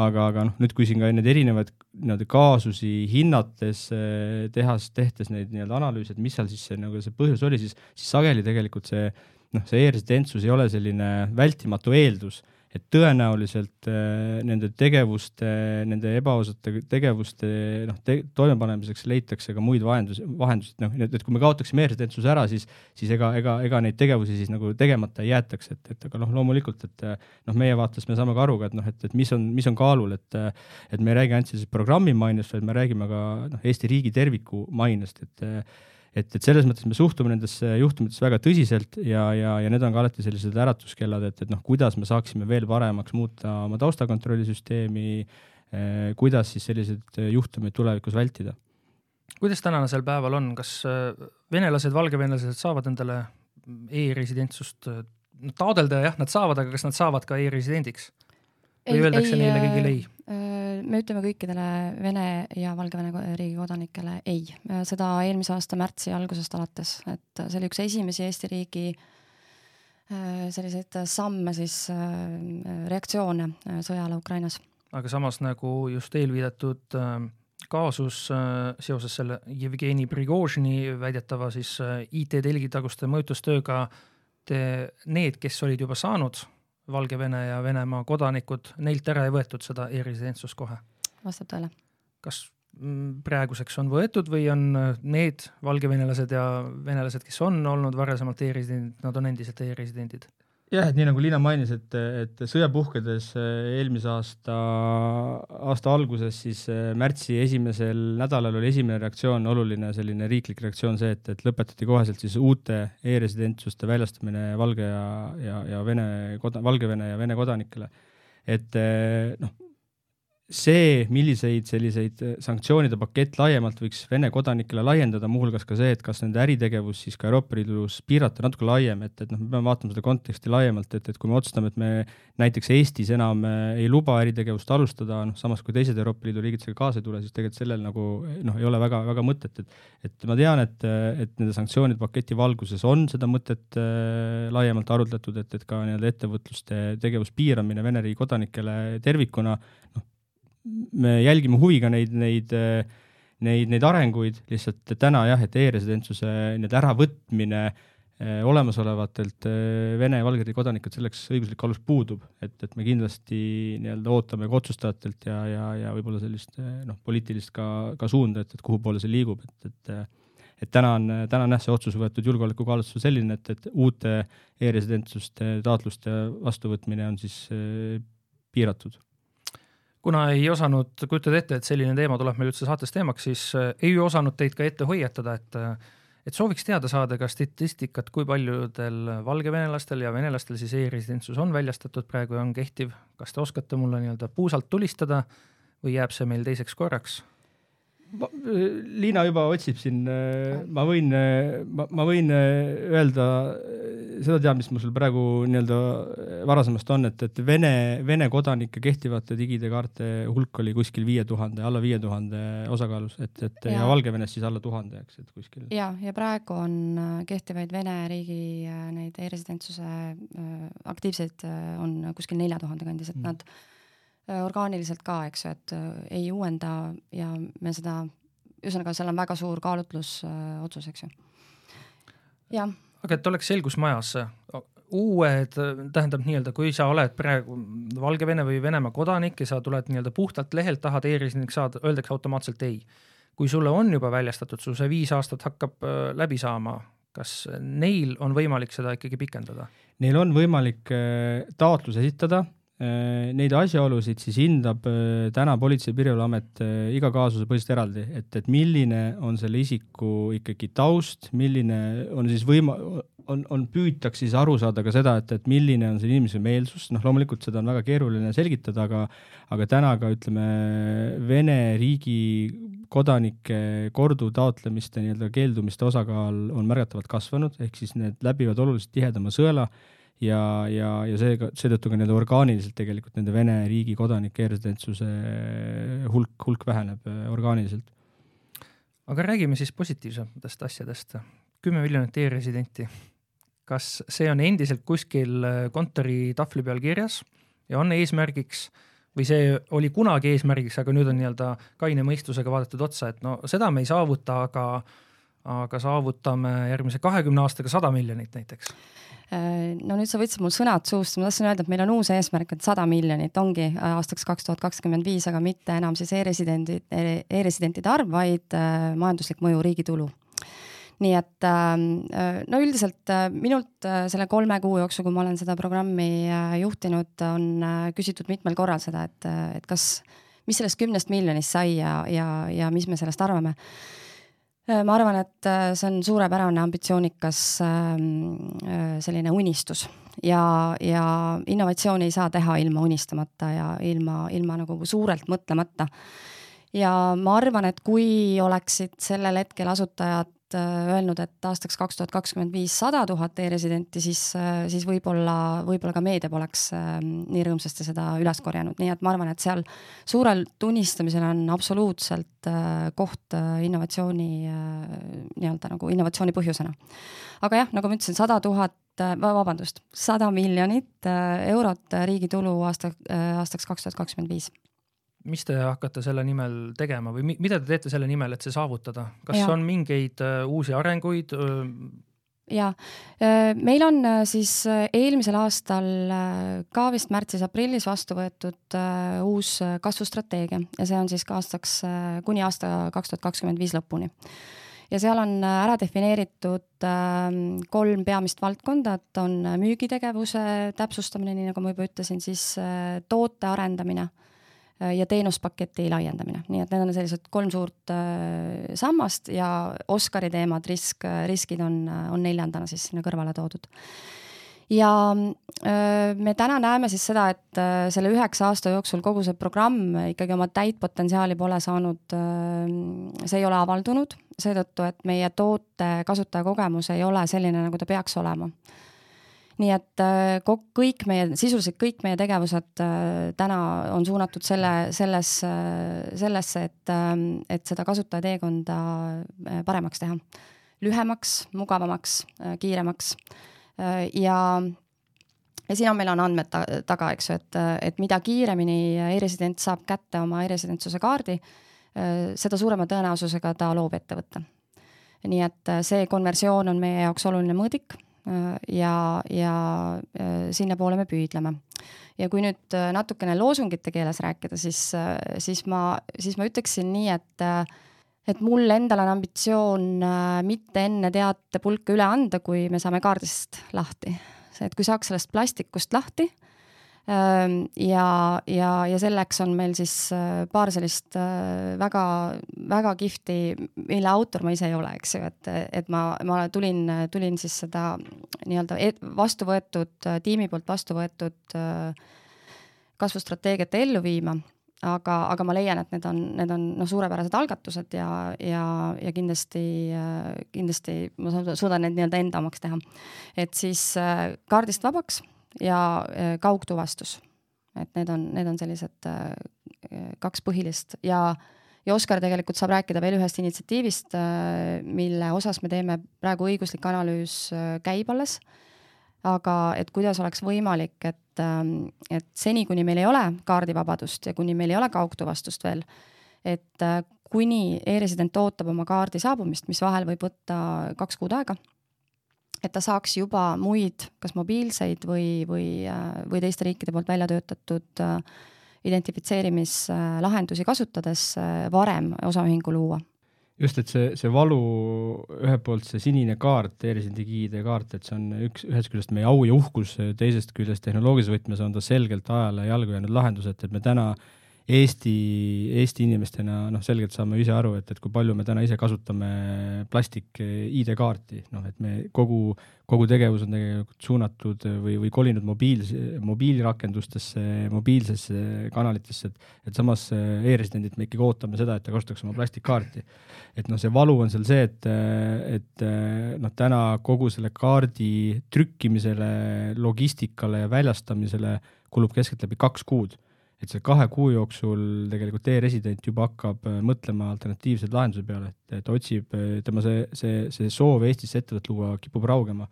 aga, aga noh, nüüd kui siin ka neid erinevaid nii-öelda kaasusi hinnates, eh, tehas, tehtes neid nii-öelda analüüse, et mis seal siis see nagu see põhjus oli, siis, siis sageli tegelikult see noh, see e-residentsus ei ole selline vältimatu eeldus et tõenäoliselt äh, nende tegevuste, nende ebaausate tegevuste noh te,, toimepanemiseks leitakse ka muid vahendusi, vahendusi, noh, et, et kui me kaotaksime e-residentsuse ära, siis, siis ega, ega, ega neid tegevusi siis nagu tegemata ei jäetaks, et, et aga noh, loomulikult, et noh, meie vaates me saame ka aru ka, et noh, et, et mis on, mis on kaalul, et et me ei räägi ainult sellisest programmi mainest, vaid me räägime ka noh, Eesti riigi terviku mainest, et et, et selles mõttes me suhtume nendesse juhtumitesse väga tõsiselt ja, ja, ja need on ka alati sellised äratuskellad, et, et noh, kuidas me saaksime veel paremaks muuta oma taustakontrollisüsteemi eh,, kuidas siis selliseid juhtumeid tulevikus vältida. kuidas tänasel päeval on, kas äh, venelased, valgevenelased saavad endale e-residentsust äh, taodelda, jah, nad saavad, aga kas nad saavad ka e-residendiks? või öeldakse neile äh, kõigile ei? Me ütleme kõikidele Vene ja Valgevene riigi kodanikele ei, seda eelmise aasta märtsi algusest alates, et see oli üks esimesi Eesti riigi selliseid samme siis, reaktsioone sõjale Ukrainas. aga samas nagu just eelviidatud kaasus seoses selle Jevgeni Prigožini väidetava siis IT-telgitaguste mõjutustööga, te, need, kes olid juba saanud Valgevene ja Venemaa kodanikud, neilt ära ei võetud seda e-residentsust kohe? vastab tõele. kas mm, praeguseks on võetud või on äh, need valgevenelased ja venelased, kes on olnud varasemalt e-residendid, nad on endiselt e-residendid? Jah, et nii nagu Liina mainis, et, et sõja puhkedes äh, eelmise aasta, aasta alguses, siis äh, märtsi esimesel nädalal oli esimene reaktsioon, oluline selline riiklik reaktsioon see, et, et lõpetati koheselt siis uute e-residentsuste väljastamine Valge ja, ja, ja Vene, Valgevene ja Vene kodanikele. et äh, noh, see, milliseid selliseid äh, sanktsioonide pakett laiemalt võiks Vene kodanikele laiendada, muuhulgas ka see, et kas nende äritegevus siis ka Euroopa Liidus piirata natuke laiem, et, et noh, me peame vaatama seda konteksti laiemalt, et, et kui me otsustame, et me näiteks Eestis enam äh, ei luba äritegevust alustada, noh samas kui teised Euroopa Liidu riigid sellega kaasa ei tule, siis tegelikult sellel nagu noh, ei ole väga, väga mõtet, et et ma tean, et, et nende sanktsioonide paketi valguses on seda mõtet äh, laiemalt arutletud, et, et ka nii-öelda ettevõtluste tegevuse piiramine Vene riigi kodanikele tervikuna noh, me jälgime huviga neid, neid, neid, neid arenguid, lihtsalt täna jah, et e-residentsuse nii-öelda äravõtmine eh, olemasolevatelt eh, Vene ja Valgevene kodanikelt selleks õiguslik alus puudub, et, et me kindlasti nii-öelda ootame ka otsustajatelt ja, ja, ja võib-olla sellist eh, noh, poliitilist ka, ka suunda, et, et kuhu poole see liigub, et, et et täna on, täna on jah, see otsus võetud julgeolekukaalutlusel selline, et, et uute e-residentsuste taotluste vastuvõtmine on siis piiratud kuna ei osanud kujutada ette, et selline teema tuleb meil üldse saates teemaks, siis äh, ei osanud teid ka ette hoiatada, et äh, et sooviks teada saada ka statistikat, kui paljudel valgevenelastel ja venelastel siis e-residentsus on väljastatud praegu ja on kehtiv. kas te oskate mulle nii-öelda puusalt tulistada või jääb see meil teiseks korraks? Liina juba otsib siin, äh, ma võin, äh, ma, võin äh, öelda seda tead, mis mul sul praegu nii-öelda varasemast on, et, et Vene, Vene kodanike kehtivate digide kaarte hulk oli kuskil viie tuhande, alla viie tuhande osakaalus, et, et ja, ja Valgevenes siis alla tuhande, eks, et kuskil. ja, ja praegu on kehtivaid Vene riigi neid e-residentsuse aktiivseid on kuskil nelja tuhande kandis, et mm. nad Äh, orgaaniliselt ka, eks ju, et äh, ei uuenda ja me seda, ühesõnaga, seal on väga suur kaalutlusotsus, eks ju. jah. aga et oleks selgus majas, uued, tähendab nii-öelda, kui sa oled praegu Valgevene või Venemaa kodanik ja sa tuled nii-öelda puhtalt lehelt, tahad e-resideniks saada, öeldakse automaatselt ei. kui sulle on juba väljastatud, sul see viis aastat hakkab äh, läbi saama, kas neil on võimalik seda ikkagi pikendada? Neil on võimalik taotlus esitada Äh, neid asjaolusid siis hindab äh, täna Politsei- ja Piirivalveamet äh, iga kaasuse põhiselt eraldi, et, et milline on selle isiku ikkagi taust, milline on siis võima-, on, on, püütakse siis aru saada ka seda, et, et milline on see inimese meelsus, noh loomulikult seda on väga keeruline selgitada, aga aga täna ka ütleme, Vene riigi kodanike korduvtaotlemiste nii-öelda keeldumiste osakaal on märgatavalt kasvanud, ehk siis need läbivad oluliselt tihedama sõela ja, ja, ja seega, seetõttu ka nii-öelda orgaaniliselt tegelikult nende Vene riigi kodanike e-residentsuse hulk, hulk väheneb äh, orgaaniliselt. aga räägime siis positiivsematest asjadest. kümme miljonit e-residenti. kas see on endiselt kuskil äh, kontori tahvli peal kirjas ja on eesmärgiks või see oli kunagi eesmärgiks, aga nüüd on nii-öelda kaine mõistusega vaadatud otsa, et no seda me ei saavuta, aga aga saavutame järgmise kahekümne aastaga sada miljonit näiteks. Äh, no nüüd sa võtsid mul sõnad suust, ma tahtsin öelda, et meil on uus eesmärk, et sada miljonit ongi äh, aastaks kaks tuhat kakskümmend viis, aga mitte enam siis e-residendid e, e-residentide arv, vaid äh, majanduslik mõju riigi tulu nii et ähm, no üldiselt minult selle kolme kuu jooksul, kui ma olen seda programmi juhtinud, on küsitud mitmel korral seda, et, et kas, mis sellest kümnest miljonist sai ja, ja, ja mis me sellest arvame ma arvan, et äh, see on suurepärane ambitsioonikas ähm, äh, selline unistus ja, ja innovatsiooni ei saa teha ilma unistamata ja ilma, ilma nagu suurelt mõtlemata. ja ma arvan, et kui oleksid sellel hetkel asutajad Äh, öelnud, et aastaks kaks tuhat kakskümmend viis sada tuhat e-residenti, siis, äh, siis võib-olla, võib-olla ka meedia poleks ähm, nii rõõmsasti seda üles korjanud, nii et ma arvan, et seal suurel tunnistamisel on absoluutselt äh, koht innovatsiooni nii-öelda nagu innovatsiooni põhjusena. aga jah, nagu ma ütlesin, sada tuhat vabandust, sada miljonit eurot riigi tulu aasta, aastaks kaks tuhat kakskümmend viis mis te hakkate selle nimel tegema või mida te teete selle nimel, et see saavutada, kas ja. on mingeid uh, uusi arenguid uh...? ja meil on siis eelmisel aastal ka vist märtsis-aprillis vastu võetud uus kasvustrateegia ja see on siis ka aastaks kuni aasta kaks tuhat kakskümmend viis lõpuni ja seal on ära defineeritud kolm peamist valdkonda, et on müügitegevuse täpsustamine, nii nagu ma juba ütlesin, siis toote arendamine Äh, ja teenuspaketi laiendamine, nii et need on sellised kolm suurt äh, sammast ja Oscari teemad, risk, riskid on, on neljandana siis sinna kõrvale toodud. ja me täna näeme siis seda, et selle üheksa aasta jooksul kogu see programm ikkagi oma täit potentsiaali pole saanud, see ei ole avaldunud, seetõttu, et meie toote kasutajakogemus ei ole selline, nagu ta peaks olema nii et kõik meie, sisuliselt kõik meie tegevused täna on suunatud selle, selles, sellesse, et, et seda kasutaja teekonda paremaks teha. lühemaks, mugavamaks, kiiremaks ja ja siin on, meil on andmed ta, taga, eks ju, et, et mida kiiremini e-resident saab kätte oma e-residentsuse kaardi, seda suurema tõenäosusega ta loob ettevõtte. nii et see konversioon on meie jaoks oluline mõõdik ja, ja sinnapoole me püüdleme. ja kui nüüd natukene loosungite keeles rääkida, siis, siis ma, siis ma ütleksin nii, et et mul endal on ambitsioon äh, mitte enne teatepulka üle anda, kui me saame kaardist lahti. et kui saaks sellest plastikust lahti ähm, ja, ja, ja selleks on meil siis paar sellist väga, väga kihvti, mille autor ma ise ei ole, eks ju, et, et ma, ma tulin, tulin siis seda nii-öelda e-, vastu võetud, tiimi poolt vastu võetud kasvustrateegiat ellu viima aga, aga ma leian, et need on, need on noh, suurepärased algatused ja, ja, ja kindlasti, kindlasti ma suudan need nii-öelda enda omaks teha. et siis kaardist vabaks ja äh, kaugtuvastus, et need on, need on sellised äh, kaks põhilist ja ja Oskar tegelikult saab rääkida veel ühest initsiatiivist, mille osas me teeme praegu õiguslik analüüs käib alles. Aga et kuidas oleks võimalik, et, ähm, et seni, kuni meil ei ole kaardivabadust ja kuni meil ei ole kaugtuvastust veel, et äh, kuni e-resident ootab oma kaardi saabumist, mis vahel võib võtta kaks kuud aega, et ta saaks juba muid, kas mobiilseid või, või, äh, või teiste riikide poolt välja töötatud äh, identifitseerimislahendusi kasutades varem osaühingu luua. Just, et see, see valu, ühelt poolt see sinine kaart, e-residendi ID-kaart, et see on üks, ühest küljest meie au ja uhkus, teisest küljest tehnoloogilises võtmes on ta selgelt ajale jalgu jäänud lahendus, et, et me täna äh, Eesti, Eesti inimestena noh, selgelt saame ise aru, et, et kui palju me täna ise kasutame plastik ID-kaarti, noh et me kogu, kogu tegevus on tegelikult suunatud või, või kolinud mobiils, mobiilirakendustesse, mobiilsesse kanalitesse, et, et samas e-residendilt me ikkagi ootame seda, et ta kasutaks oma plastikkaarti. et noh, see valu on seal see, et, et noh, täna kogu selle kaardi trükkimisele, logistikale ja väljastamisele kulub keskeltläbi kaks kuud et see kahe kuu jooksul tegelikult e-resident juba hakkab äh, mõtlema alternatiivseid lahendusi peale, et, et otsib, äh, tema see, see, see soov Eestisse ettevõtet luua kipub raugema.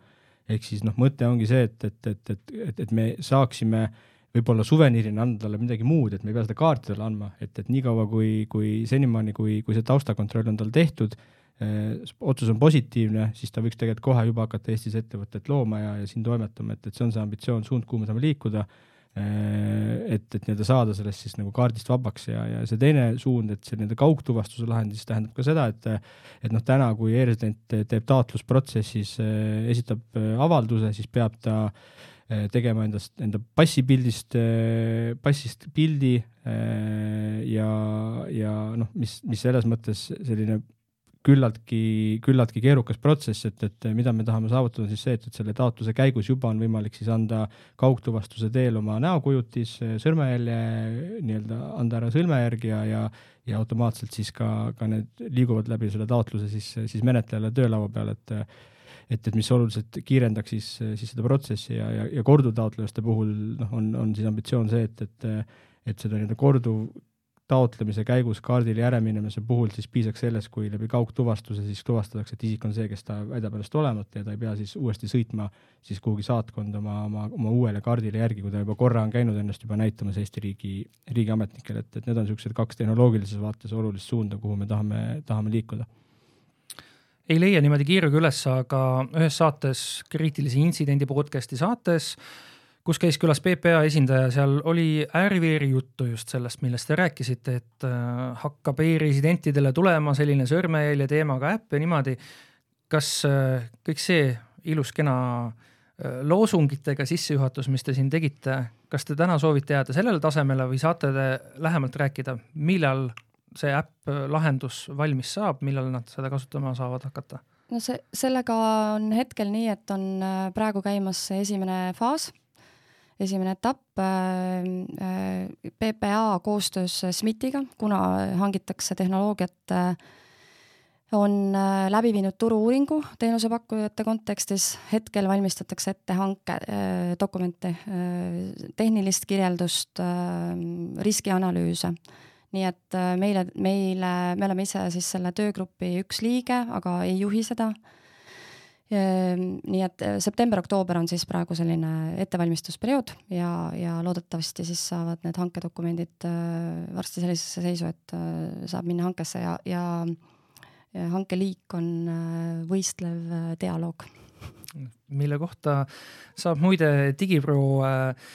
ehk siis noh, mõte ongi see, et, et, et, et, et, et me saaksime võib-olla suveniirina anda talle midagi muud, et me ei pea seda kaarti talle andma, et, et niikaua, kui, kui senimaani, kui, kui see taustakontroll on tal tehtud eh,, otsus on positiivne, siis ta võiks tegelikult kohe juba hakata Eestis ettevõtet looma ja, ja siin toimetama, et, et see on see ambitsioon, suund, kuhu me saame liikuda. Äh, et, et nii-öelda saada sellest siis nagu kaardist vabaks ja, ja see teine suund, et see nii-öelda kaugtuvastuse lahend siis tähendab ka seda, et et noh, täna, kui e-resident teeb taotlusprotsessis, äh, esitab äh, avalduse, siis peab ta tegema endast, enda passipildist, passist pildi ja, ja noh, mis, mis selles mõttes selline küllaltki, küllaltki keerukas protsess, et, et mida me tahame saavutada, siis see, et, et selle taotluse käigus juba on võimalik siis anda kaugtuvastuse teel oma näokujutis, sõrmejälje, nii-öelda anda ära sõrmejärg ja, ja ja automaatselt siis ka, ka need liiguvad läbi selle taotluse siis, siis menetlejale töölaua peal, et et, et mis oluliselt kiirendaks siis, siis seda protsessi ja, ja, ja korduvtaotlejaste puhul noh, on, on siis ambitsioon see, et, et et seda nii-öelda korduv taotlemise käigus kaardile järeminemise puhul siis piisaks sellest, kui läbi kaugtuvastuse siis tuvastatakse, et isik on see, kes ta väidab ennast olevat ja ta ei pea siis uuesti sõitma siis kuhugi saatkonda oma, oma, oma uuele kaardile järgi, kui ta juba korra on käinud ennast juba näitamas Eesti riigi, riigiametnikele, et, et need on niisugused kaks tehnoloogilises vaates olulist suunda, kuhu me tahame, tahame liikuda. Ei leia niimoodi kiirega üles, aga ühes saates, kriitilise intsidendi podcast'i saates äh, kus käis külas PPA esindaja, seal oli ääri-veeri juttu just sellest, millest te rääkisite, et äh, hakkab e-residentidele tulema selline sõrmejälje teemaga äpp ja niimoodi. kas äh, kõik see ilus-kena äh, loosungitega sissejuhatus, mis te siin tegite, kas te täna soovite jääda sellele tasemele või saate te lähemalt rääkida, millal see äpp, lahendus valmis saab, millal nad seda kasutama saavad hakata? no see, sellega on hetkel nii, et on praegu käimas esimene faas, esimene etapp PPA koostöös SMIT-iga, kuna hangitakse tehnoloogiat on läbi viinud turu-uuringu teenusepakkujate kontekstis, hetkel valmistatakse ette hanke dokumente, tehnilist kirjeldust, riskianalüüse nii et äh, meile, meile, me oleme ise siis selle töögrupi üks liige, aga ei juhi seda. Ehm, nii et äh, september-oktoober on siis praegu selline ettevalmistusperiood ja, ja loodetavasti siis saavad need hankedokumendid äh, varsti sellisesse seisu, et saab minna hankesse ja, ja, ja hankeliik on võistlev dialoog. mille kohta saab muide Digipro äh,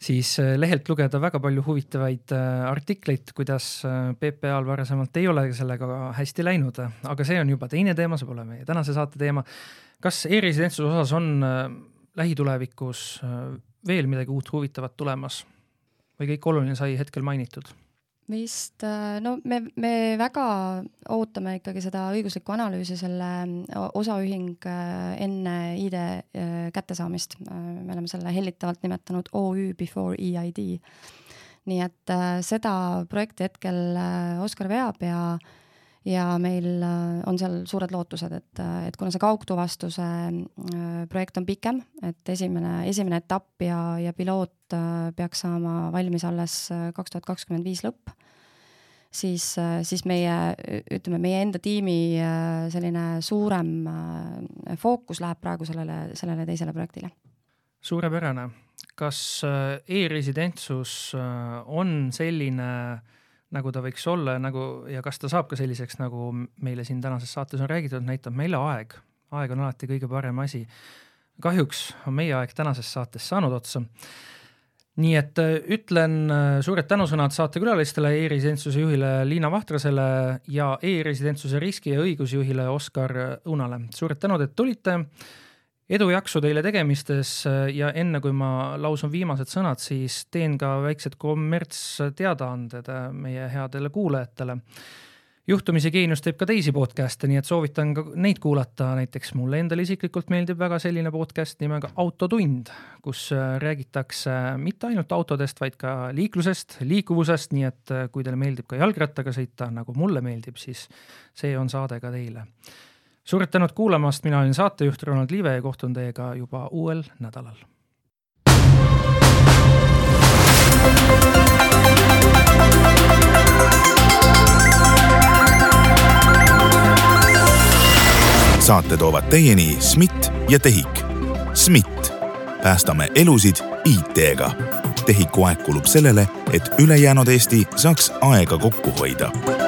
siis lehelt lugeda väga palju huvitavaid artikleid, kuidas PPA-l varasemalt ei ole sellega hästi läinud, aga see on juba teine teema, see pole meie tänase saate teema. Kas e-residentsuse osas on lähitulevikus veel midagi uut huvitavat tulemas või kõik oluline sai hetkel mainitud? vist, äh, no me, me väga ootame ikkagi seda õiguslikku analüüsi, selle osaühing äh, enne ID äh, kättesaamist. me oleme selle hellitavalt nimetanud OÜ before EID. nii et seda projekti hetkel Oskar veab ja ja meil on seal suured lootused, et, et kuna see kaugtuvastuse projekt on pikem, et esimene, esimene etapp ja, ja piloot peaks saama valmis alles kaks tuhat kakskümmend viis lõpp siis, siis meie, ütleme, meie enda tiimi äh, selline suurem äh, fookus läheb praegu sellele, sellele teisele projektile. suurepärane. kas äh, e-residentsus on selline, nagu ta võiks olla nagu ja kas ta saab ka selliseks, nagu meile siin tänases saates on räägitud, näitab meile aeg. aeg on alati kõige parem asi. kahjuks on meie aeg tänases saates saanud otsa nii et äh, ütlen äh, suured tänusõnad saatekülalistele e, e-residentsuse juhile Liina Vahtrasele ja e-residentsuse riski ja õigusjuhile Oskar Õunale. suured tänud, et tulite. Edu, jaksu teile tegemistes äh, ja enne kui ma lausun viimased sõnad, siis teen ka väiksed kommertsteadaanded meie headele kuulajatele juhtumisi Geenius teeb ka teisi podcast'e, nii et soovitan ka neid kuulata, näiteks mulle endale isiklikult meeldib väga selline podcast nimega Autotund, kus äh, räägitakse mitte ainult autodest, vaid ka liiklusest, liikuvusest, nii et äh, kui teile meeldib ka jalgrattaga sõita, nagu mulle meeldib, siis see on saade ka teile. Suured tänud kuulamast, mina olin saatejuht Ronald Liive ja kohtun teiega juba uuel nädalal. saate toovad teieni SMIT ja TEHIK. SMIT, päästame elusid IT-ga. TEHIK-u aeg kulub sellele, et ülejäänud Eesti saaks aega kokku hoida